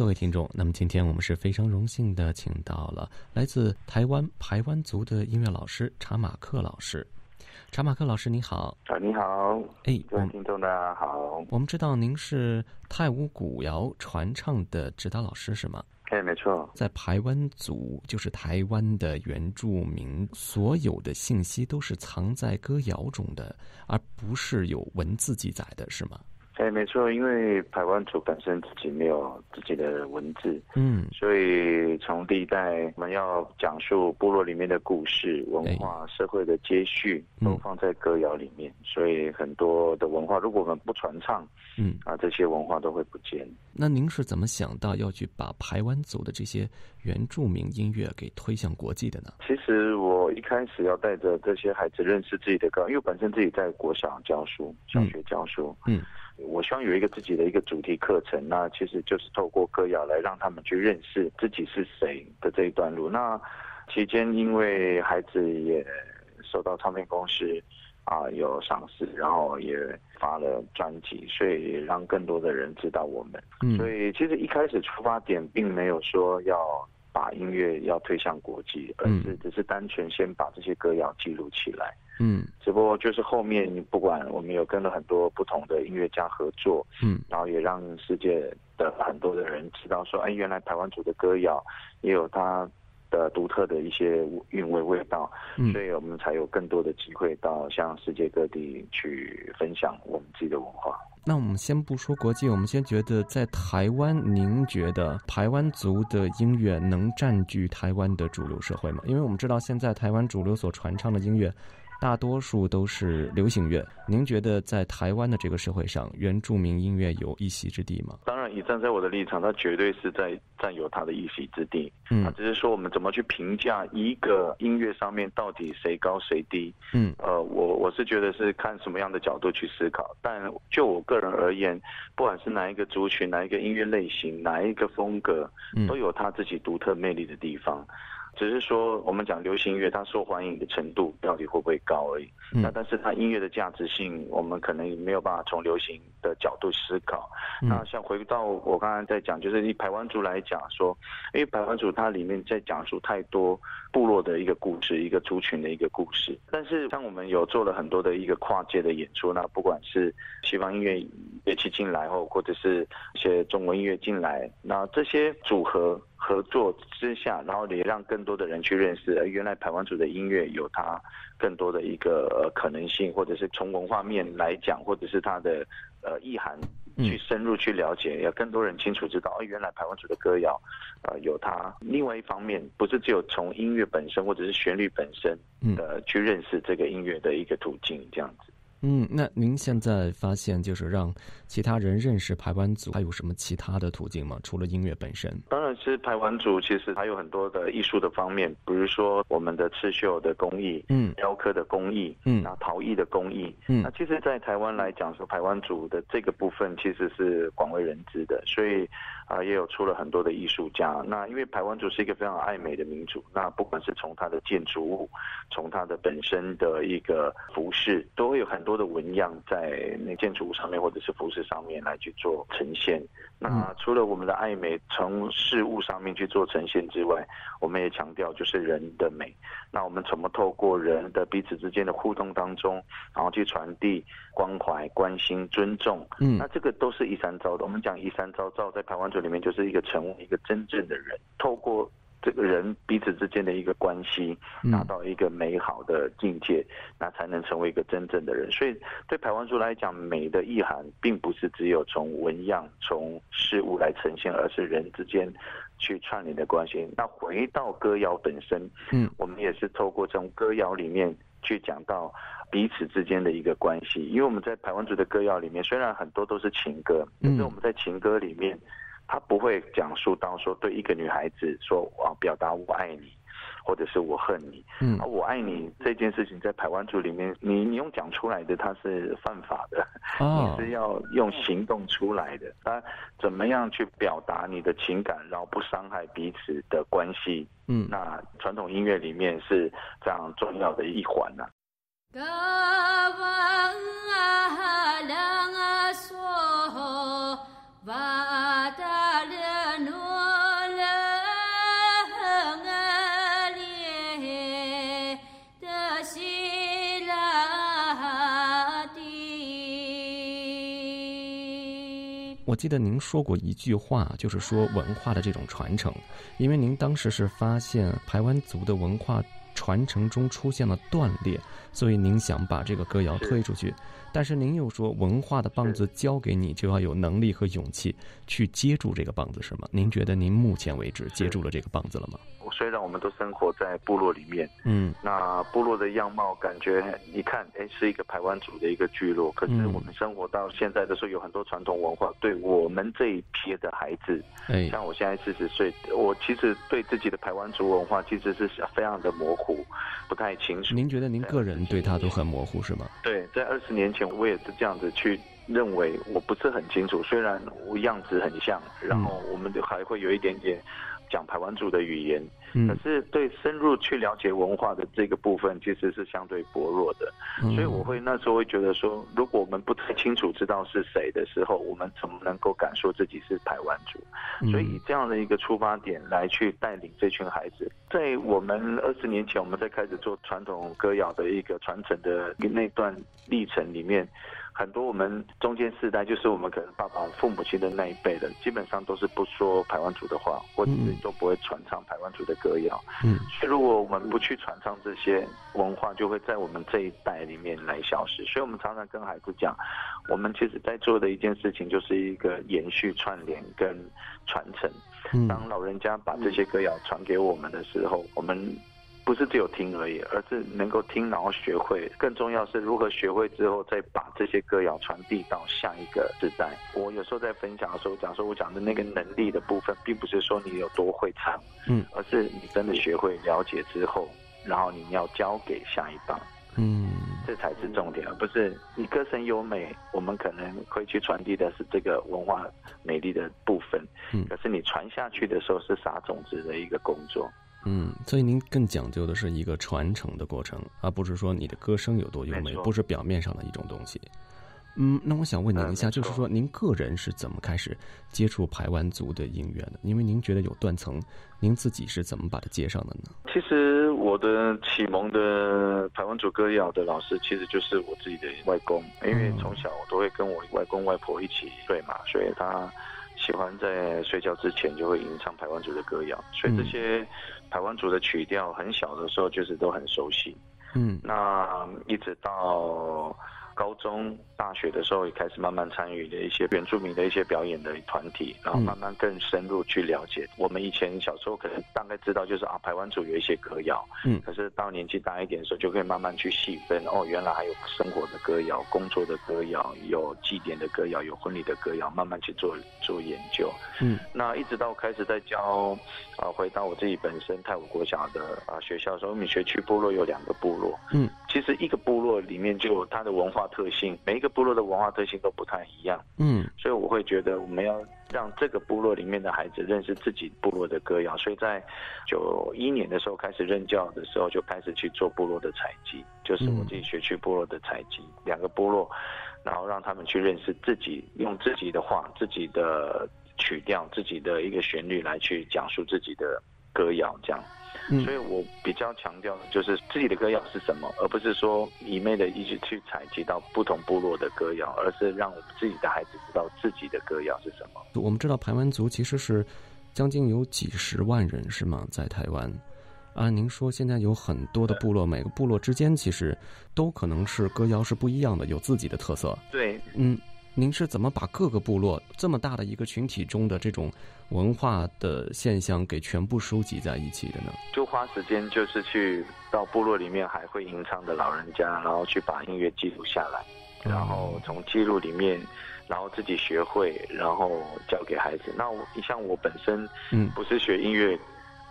各位听众，那么今天我们是非常荣幸的，请到了来自台湾排湾族的音乐老师查马克老师。查马克老师，你好。啊，你好。哎，各位听众大家好。我们知道您是泰舞古谣传唱的指导老师，是吗？哎，没错。在排湾族，就是台湾的原住民，所有的信息都是藏在歌谣中的，而不是有文字记载的，是吗？哎，没错，因为台湾族本身自己没有自己的文字，嗯，所以从第一代我们要讲述部落里面的故事、文化、社会的接续，都放在歌谣里面。所以很多的文化，如果我们不传唱，嗯啊，这些文化都会不见。那您是怎么想到要去把排湾族的这些原住民音乐给推向国际的呢？其实我一开始要带着这些孩子认识自己的歌，因为本身自己在国小教书，小学教书，嗯。我希望有一个自己的一个主题课程，那其实就是透过歌谣来让他们去认识自己是谁的这一段路。那期间因为孩子也受到唱片公司啊有赏识，然后也发了专辑，所以让更多的人知道我们。所以其实一开始出发点并没有说要把音乐要推向国际，而是只是单纯先把这些歌谣记录起来。嗯，只不过就是后面不管我们有跟了很多不同的音乐家合作，嗯，然后也让世界的很多的人知道说，哎，原来台湾族的歌谣也有它的独特的一些韵味味道，嗯，所以我们才有更多的机会到向世界各地去分享我们自己的文化。那我们先不说国际，我们先觉得在台湾，您觉得台湾族的音乐能占据台湾的主流社会吗？因为我们知道现在台湾主流所传唱的音乐。大多数都是流行乐。您觉得在台湾的这个社会上，原住民音乐有一席之地吗？当然，以站在我的立场，它绝对是在占有它的一席之地。嗯，只是说我们怎么去评价一个音乐上面到底谁高谁低？嗯，呃，我我是觉得是看什么样的角度去思考。但就我个人而言，不管是哪一个族群、哪一个音乐类型、哪一个风格，都有它自己独特魅力的地方。只是说，我们讲流行乐，它受欢迎的程度到底会不会高而已。那但是它音乐的价值性，我们可能没有办法从流行的角度思考。那像回到我刚刚在讲，就是以台湾族来讲说，因为台湾族它里面在讲述太多部落的一个故事，一个族群的一个故事。但是像我们有做了很多的一个跨界的演出，那不管是西方音乐乐器进来后，或者是一些中文音乐进来，那这些组合。合作之下，然后也让更多的人去认识，原来台湾族的音乐有它更多的一个可能性，或者是从文化面来讲，或者是它的呃意涵去深入去了解，要更多人清楚知道，哦，原来台湾族的歌谣，呃，有它。另外一方面，不是只有从音乐本身或者是旋律本身的去认识这个音乐的一个途径，这样子。嗯，那您现在发现就是让其他人认识排湾族，还有什么其他的途径吗？除了音乐本身？当然是排湾族，其实还有很多的艺术的方面，比如说我们的刺绣的工艺，嗯，雕刻的工艺，嗯，那陶艺的工艺，嗯，那其实，在台湾来讲，说排湾族的这个部分其实是广为人知的，所以啊，也有出了很多的艺术家。那因为排湾族是一个非常爱美的民族，那不管是从它的建筑物，从它的本身的一个服饰，都会有很多。多的纹样在那建筑物上面或者是服饰上面来去做呈现。那除了我们的爱美从事物上面去做呈现之外，我们也强调就是人的美。那我们怎么透过人的彼此之间的互动当中，然后去传递关怀、关心、尊重？嗯，那这个都是一三招的。我们讲一三招，招在台湾族里面就是一个成为一个真正的人，透过。这个人彼此之间的一个关系，达到一个美好的境界，那才能成为一个真正的人。所以，对台湾族来讲，美的意涵并不是只有从纹样、从事物来呈现，而是人之间去串联的关系。那回到歌谣本身，嗯，我们也是透过从歌谣里面去讲到彼此之间的一个关系。因为我们在台湾族的歌谣里面，虽然很多都是情歌，但是我们在情歌里面。他不会讲述到说对一个女孩子说啊表达我爱你，或者是我恨你，嗯，而我爱你这件事情在台湾族里面，你你用讲出来的，它是犯法的，你是要用行动出来的。那怎么样去表达你的情感，然后不伤害彼此的关系？嗯，那传统音乐里面是非常重要的一环呢。va da le 我记得您说过一句话，就是说文化的这种传承，因为您当时是发现台湾族的文化传承中出现了断裂，所以您想把这个歌谣推出去。但是您又说，文化的棒子交给你，就要有能力和勇气去接住这个棒子，是吗？您觉得您目前为止接住了这个棒子了吗？虽然我们都生活在部落里面，嗯，那部落的样貌感觉一看，哎，是一个台湾族的一个聚落。可是我们生活到现在的时候，有很多传统文化，对我们这一批的孩子，哎，像我现在四十岁，我其实对自己的台湾族文化其实是非常的模糊，不太清楚。您觉得您个人对他都很模糊是吗？对，在二十年前我也是这样子去认为，我不是很清楚。虽然我样子很像，然后我们还会有一点点。讲台湾族的语言，可是对深入去了解文化的这个部分，其实是相对薄弱的。所以我会那时候会觉得说，如果我们不太清楚知道是谁的时候，我们怎么能够敢说自己是台湾族？所以以这样的一个出发点来去带领这群孩子，在我们二十年前我们在开始做传统歌谣的一个传承的那段历程里面。很多我们中间世代，就是我们可能爸爸、父母亲的那一辈的，基本上都是不说台湾族的话，或者是都不会传唱台湾族的歌谣。嗯，所以如果我们不去传唱这些文化，就会在我们这一代里面来消失。所以我们常常跟孩子讲，我们其实在做的一件事情，就是一个延续、串联跟传承。当老人家把这些歌谣传给我们的时候，我们。不是只有听而已，而是能够听，然后学会。更重要是如何学会之后，再把这些歌谣传递到下一个时代。我有时候在分享的时候讲说，我讲的那个能力的部分，并不是说你有多会唱，嗯，而是你真的学会了解之后，然后你要交给下一代，嗯，这才是重点，而不是你歌声优美，我们可能会去传递的是这个文化美丽的部分，嗯，可是你传下去的时候是撒种子的一个工作。嗯，所以您更讲究的是一个传承的过程，而不是说你的歌声有多优美，不是表面上的一种东西。嗯，那我想问您一下，就是说您个人是怎么开始接触排湾族的音乐的？因为您觉得有断层，您自己是怎么把它接上的呢？其实我的启蒙的排湾族歌谣的老师，其实就是我自己的外公，因为从小我都会跟我外公外婆一起睡嘛，所以他。喜欢在睡觉之前就会吟唱台湾族的歌谣，所以这些台湾族的曲调，很小的时候就是都很熟悉。嗯，那一直到。高中、大学的时候也开始慢慢参与的一些原住民的一些表演的团体，然后慢慢更深入去了解。我们以前小时候可能大概知道，就是啊，台湾族有一些歌谣，嗯，可是到年纪大一点的时候，就可以慢慢去细分。哦，原来还有生活的歌谣、工作的歌谣、有祭典的歌谣、有婚礼的歌谣，慢慢去做做研究。嗯，那一直到开始在教啊，回到我自己本身泰武国小的啊学校的时候，我们学区部落有两个部落，嗯，其实一个部落里面就有它的文化。特性，每一个部落的文化特性都不太一样。嗯，所以我会觉得我们要让这个部落里面的孩子认识自己部落的歌谣。所以在九一年的时候开始任教的时候，就开始去做部落的采集，就是我自己学区部落的采集，两个部落，然后让他们去认识自己，用自己的话、自己的曲调、自己的一个旋律来去讲述自己的歌谣，这样。所以我比较强调的就是自己的歌谣是什么，而不是说一昧的一直去采集到不同部落的歌谣，而是让我们自己的孩子知道自己的歌谣是什么。我们知道排湾族其实是将近有几十万人，是吗？在台湾，啊，您说现在有很多的部落，每个部落之间其实都可能是歌谣是不一样的，有自己的特色。对，嗯。您是怎么把各个部落这么大的一个群体中的这种文化的现象给全部收集在一起的呢？就花时间，就是去到部落里面还会吟唱的老人家，然后去把音乐记录下来，然后从记录里面，然后自己学会，然后教给孩子。那我你像我本身，嗯，不是学音乐。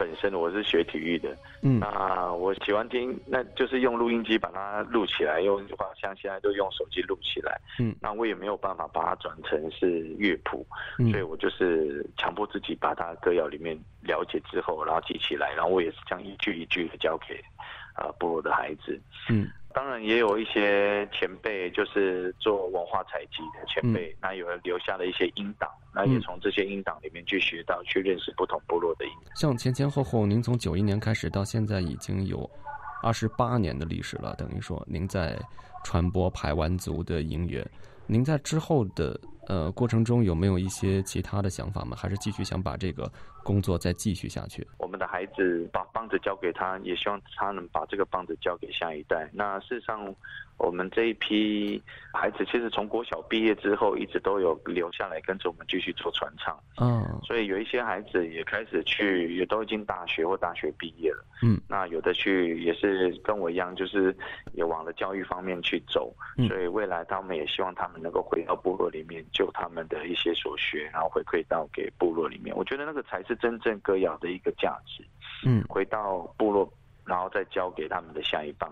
本身我是学体育的，嗯，那我喜欢听，那就是用录音机把它录起来，用话像现在都用手机录起来，嗯，那我也没有办法把它转成是乐谱，所以我就是强迫自己把它歌谣里面了解之后，然后记起来，然后我也是这样一句一句的教给呃部落的孩子，嗯。当然也有一些前辈，就是做文化采集的前辈，那有留下了一些音档，那也从这些音档里面去学到，去认识不同部落的音。像前前后后，您从九一年开始到现在已经有二十八年的历史了，等于说您在传播排湾族的音乐。您在之后的呃，过程中有没有一些其他的想法吗？还是继续想把这个工作再继续下去？我们的孩子把棒子交给他，也希望他能把这个棒子交给下一代。那事实上。我们这一批孩子，其实从国小毕业之后，一直都有留下来跟着我们继续做传唱。嗯，所以有一些孩子也开始去，也都已经大学或大学毕业了。嗯，那有的去也是跟我一样，就是也往了教育方面去走。所以未来他们也希望他们能够回到部落里面，就他们的一些所学，然后回馈到给部落里面。我觉得那个才是真正歌谣的一个价值。嗯，回到部落。然后再交给他们的下一棒。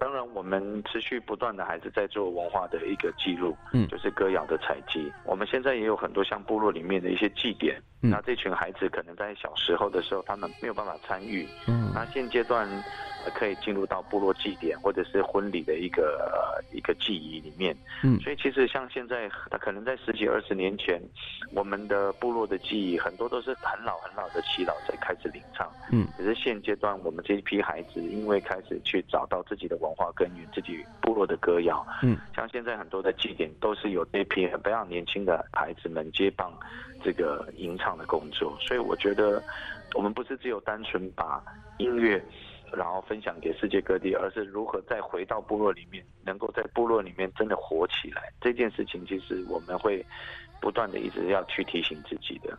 当然，我们持续不断的还是在做文化的一个记录，嗯，就是歌谣的采集。我们现在也有很多像部落里面的一些祭典，那这群孩子可能在小时候的时候，他们没有办法参与，嗯，那现阶段。可以进入到部落祭典或者是婚礼的一个一个记忆里面，嗯，所以其实像现在，他可能在十几二十年前，我们的部落的记忆很多都是很老很老的耆老在开始领唱，嗯，可是现阶段我们这一批孩子，因为开始去找到自己的文化根源，自己部落的歌谣，嗯，像现在很多的祭典都是有这批非常年轻的孩子们接棒这个吟唱的工作，所以我觉得我们不是只有单纯把音乐。然后分享给世界各地，而是如何再回到部落里面，能够在部落里面真的活起来。这件事情其实我们会不断的一直要去提醒自己的。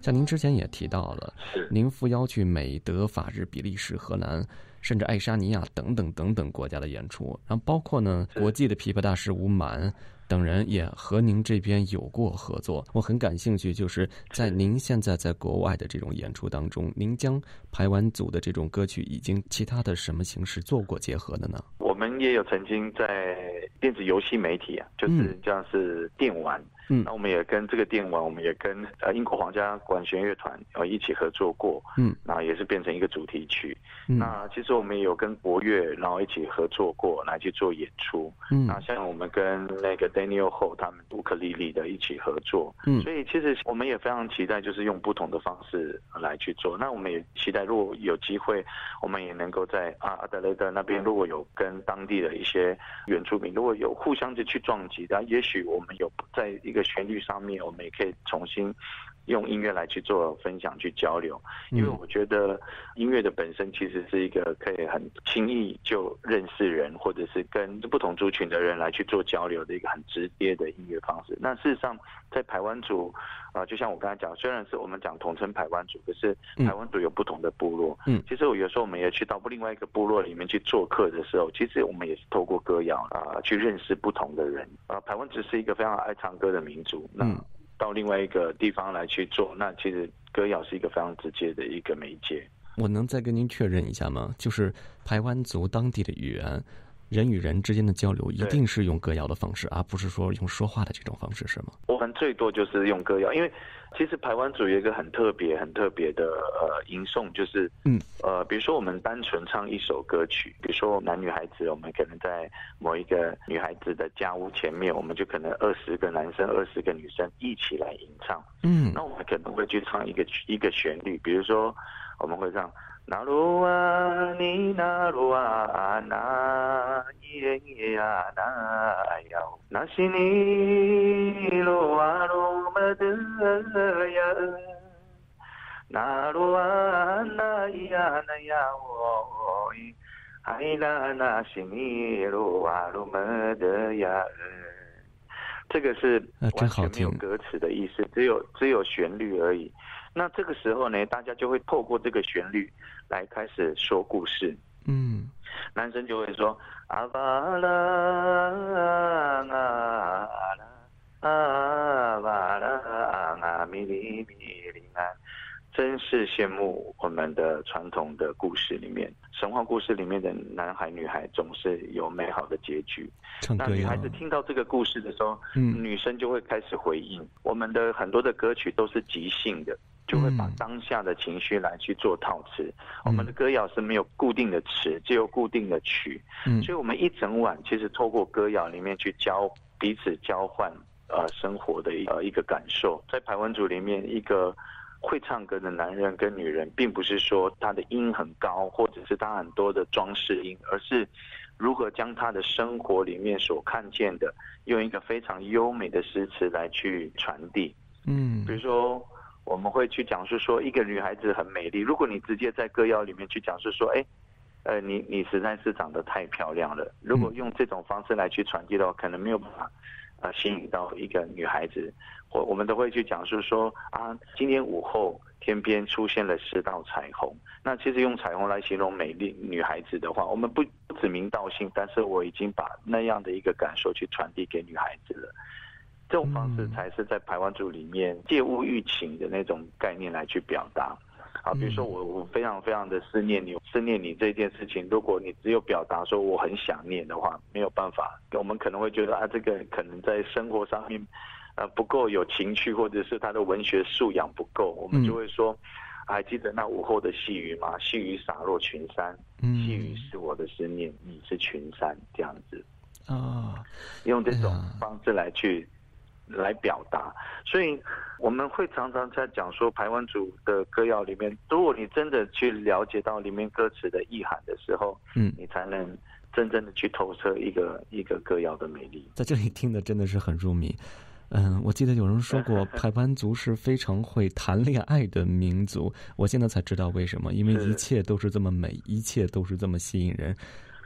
像您之前也提到了，您赴邀去美德、法日、比利时、荷兰。甚至爱沙尼亚等等等等国家的演出，然后包括呢，国际的琵琶大师吴蛮等人也和您这边有过合作。我很感兴趣，就是在您现在在国外的这种演出当中，您将排完组的这种歌曲，已经其他的什么形式做过结合的呢？我们也有曾经在电子游戏媒体啊，就是像是电玩。嗯，那我们也跟这个电玩，我们也跟呃英国皇家管弦乐团呃一起合作过，嗯，那也是变成一个主题曲。嗯那其实我们也有跟国乐，然后一起合作过来去做演出。嗯，那像我们跟那个 Daniel Ho 他们乌克丽丽的一起合作。嗯，所以其实我们也非常期待，就是用不同的方式来去做。那我们也期待，如果有机会，我们也能够在阿阿德雷德那边，如果有跟当地的一些原住民，如果有互相的去撞击，然后也许我们有在一个旋律上面，我们也可以重新用音乐来去做分享、去交流。因为我觉得音乐的本身其实是一个可以很轻易就认识人，或者是跟不同族群的人来去做交流的一个很直接的音乐方式。那事实上，在台湾族啊，就像我刚才讲，虽然是我们讲统称台湾族，可是台湾族有不同的部落。嗯，其实我有时候我们也去到另外一个部落里面去做客的时候，其实我们也是透过歌谣啊去认识不同的人啊。台湾只是一个非常爱唱歌的民族，那到另外一个地方来去做，那其实歌谣是一个非常直接的一个媒介。我能再跟您确认一下吗？就是台湾族当地的语言。人与人之间的交流一定是用歌谣的方式，而不是说用说话的这种方式，是吗？我们最多就是用歌谣，因为其实台湾族有一个很特别、很特别的呃吟诵，就是嗯呃，比如说我们单纯唱一首歌曲，比如说男女孩子，我们可能在某一个女孩子的家屋前面，我们就可能二十个男生、二十个女生一起来吟唱，嗯，那我们可能会去唱一个一个旋律，比如说我们会唱。那罗啊，你那罗啊，那耶耶啊，那呀，那是你罗啊罗么的呀，那罗啊，那咿呀那呀哦，哎那，那是你罗啊罗么的呀。这个是完全没有歌词的意思，只有只有旋律而已。那这个时候呢，大家就会透过这个旋律来开始说故事。嗯，男生就会说阿巴拉啊啦阿巴拉啊咪哩咪哩啊，真是羡慕我们的传统的故事里面，神话故事里面的男孩女孩总是有美好的结局。那女孩子听到这个故事的时候，女生就会开始回应。我们的很多的歌曲都是即兴的。就会把当下的情绪来去做套词。我们的歌谣是没有固定的词，只有固定的曲，所以我们一整晚其实透过歌谣里面去交彼此交换呃生活的一呃一个感受。在排湾族里面，一个会唱歌的男人跟女人，并不是说他的音很高，或者是他很多的装饰音，而是如何将他的生活里面所看见的，用一个非常优美的诗词来去传递。嗯，比如说。我们会去讲述说一个女孩子很美丽。如果你直接在歌谣里面去讲述说，哎，呃，你你实在是长得太漂亮了。如果用这种方式来去传递的话，可能没有办法啊吸引到一个女孩子。我我们都会去讲述说啊，今天午后天边出现了十道彩虹。那其实用彩虹来形容美丽女孩子的话，我们不指名道姓，但是我已经把那样的一个感受去传递给女孩子了。这种方式才是在排湾族里面借物喻情的那种概念来去表达，啊，比如说我我非常非常的思念你，思念你这件事情，如果你只有表达说我很想念的话，没有办法，我们可能会觉得啊，这个可能在生活上面，呃，不够有情趣，或者是他的文学素养不够，我们就会说，还记得那午后的细雨吗？细雨洒落群山，细雨是我的思念，你是群山，这样子，啊，用这种方式来去。来表达，所以我们会常常在讲说排湾族的歌谣里面，如果你真的去了解到里面歌词的意涵的时候，嗯，你才能真正的去投射一个一个歌谣的美丽。在这里听的真的是很入迷，嗯，我记得有人说过 排湾族是非常会谈恋爱的民族，我现在才知道为什么，因为一切都是这么美，一切都是这么吸引人。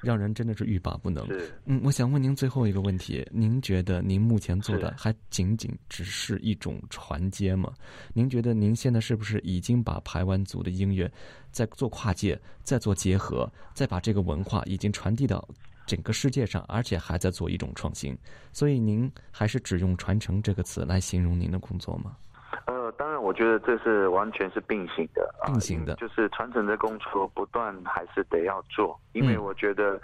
让人真的是欲罢不能。嗯，我想问您最后一个问题：您觉得您目前做的还仅仅只是一种传接吗？您觉得您现在是不是已经把排湾族的音乐在做跨界，在做结合，再把这个文化已经传递到整个世界上，而且还在做一种创新？所以您还是只用“传承”这个词来形容您的工作吗？我觉得这是完全是并行的，并行的，就是传承的工作不断还是得要做，因为我觉得。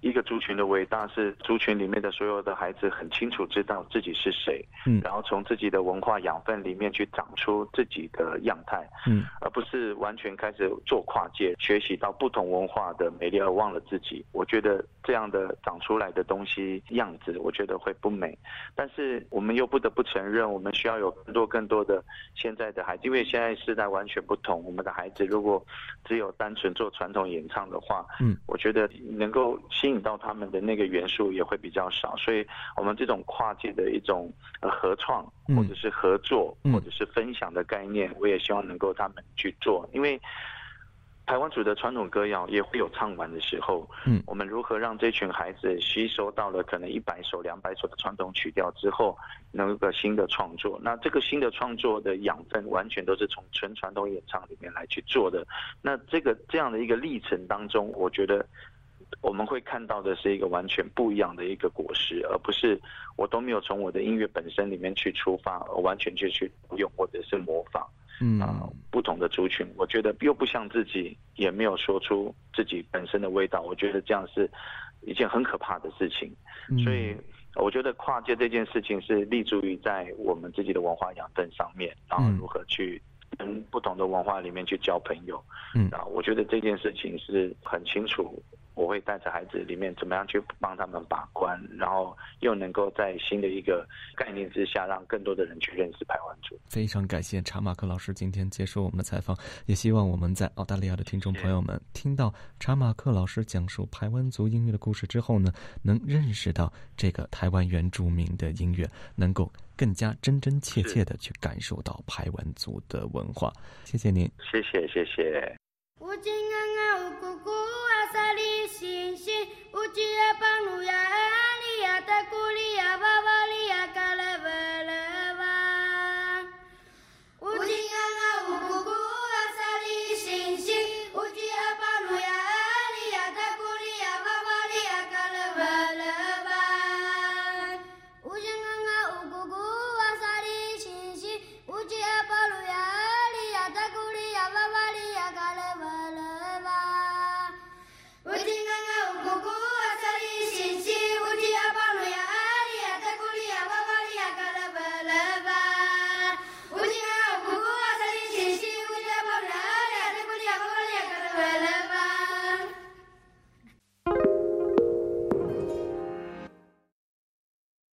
一个族群的伟大是族群里面的所有的孩子很清楚知道自己是谁，嗯，然后从自己的文化养分里面去长出自己的样态，嗯，而不是完全开始做跨界学习到不同文化的美丽而忘了自己。我觉得这样的长出来的东西样子，我觉得会不美。但是我们又不得不承认，我们需要有更多更多的现在的孩子，因为现在时代完全不同。我们的孩子如果只有单纯做传统演唱的话，嗯，我觉得能够吸引到他们的那个元素也会比较少，所以我们这种跨界的一种呃合创或者是合作或者是分享的概念，我也希望能够他们去做，因为台湾族的传统歌谣也会有唱完的时候，嗯，我们如何让这群孩子吸收到了可能一百首、两百首的传统曲调之后，能有个新的创作？那这个新的创作的养分完全都是从纯传统演唱里面来去做的。那这个这样的一个历程当中，我觉得。我们会看到的是一个完全不一样的一个果实，而不是我都没有从我的音乐本身里面去出发，而完全就去用或者是模仿，啊，不同的族群，我觉得又不像自己，也没有说出自己本身的味道，我觉得这样是一件很可怕的事情。所以，我觉得跨界这件事情是立足于在我们自己的文化养分上面，然后如何去跟不同的文化里面去交朋友。嗯，啊，我觉得这件事情是很清楚。我会带着孩子里面怎么样去帮他们把关，然后又能够在新的一个概念之下，让更多的人去认识排湾族。非常感谢查马克老师今天接受我们的采访，也希望我们在澳大利亚的听众朋友们听到查马克老师讲述排湾族音乐的故事之后呢，能认识到这个台湾原住民的音乐，能够更加真真切切的去感受到排湾族的文化。谢谢您，谢谢谢谢。星星，uci ya panuya aniyata kuliya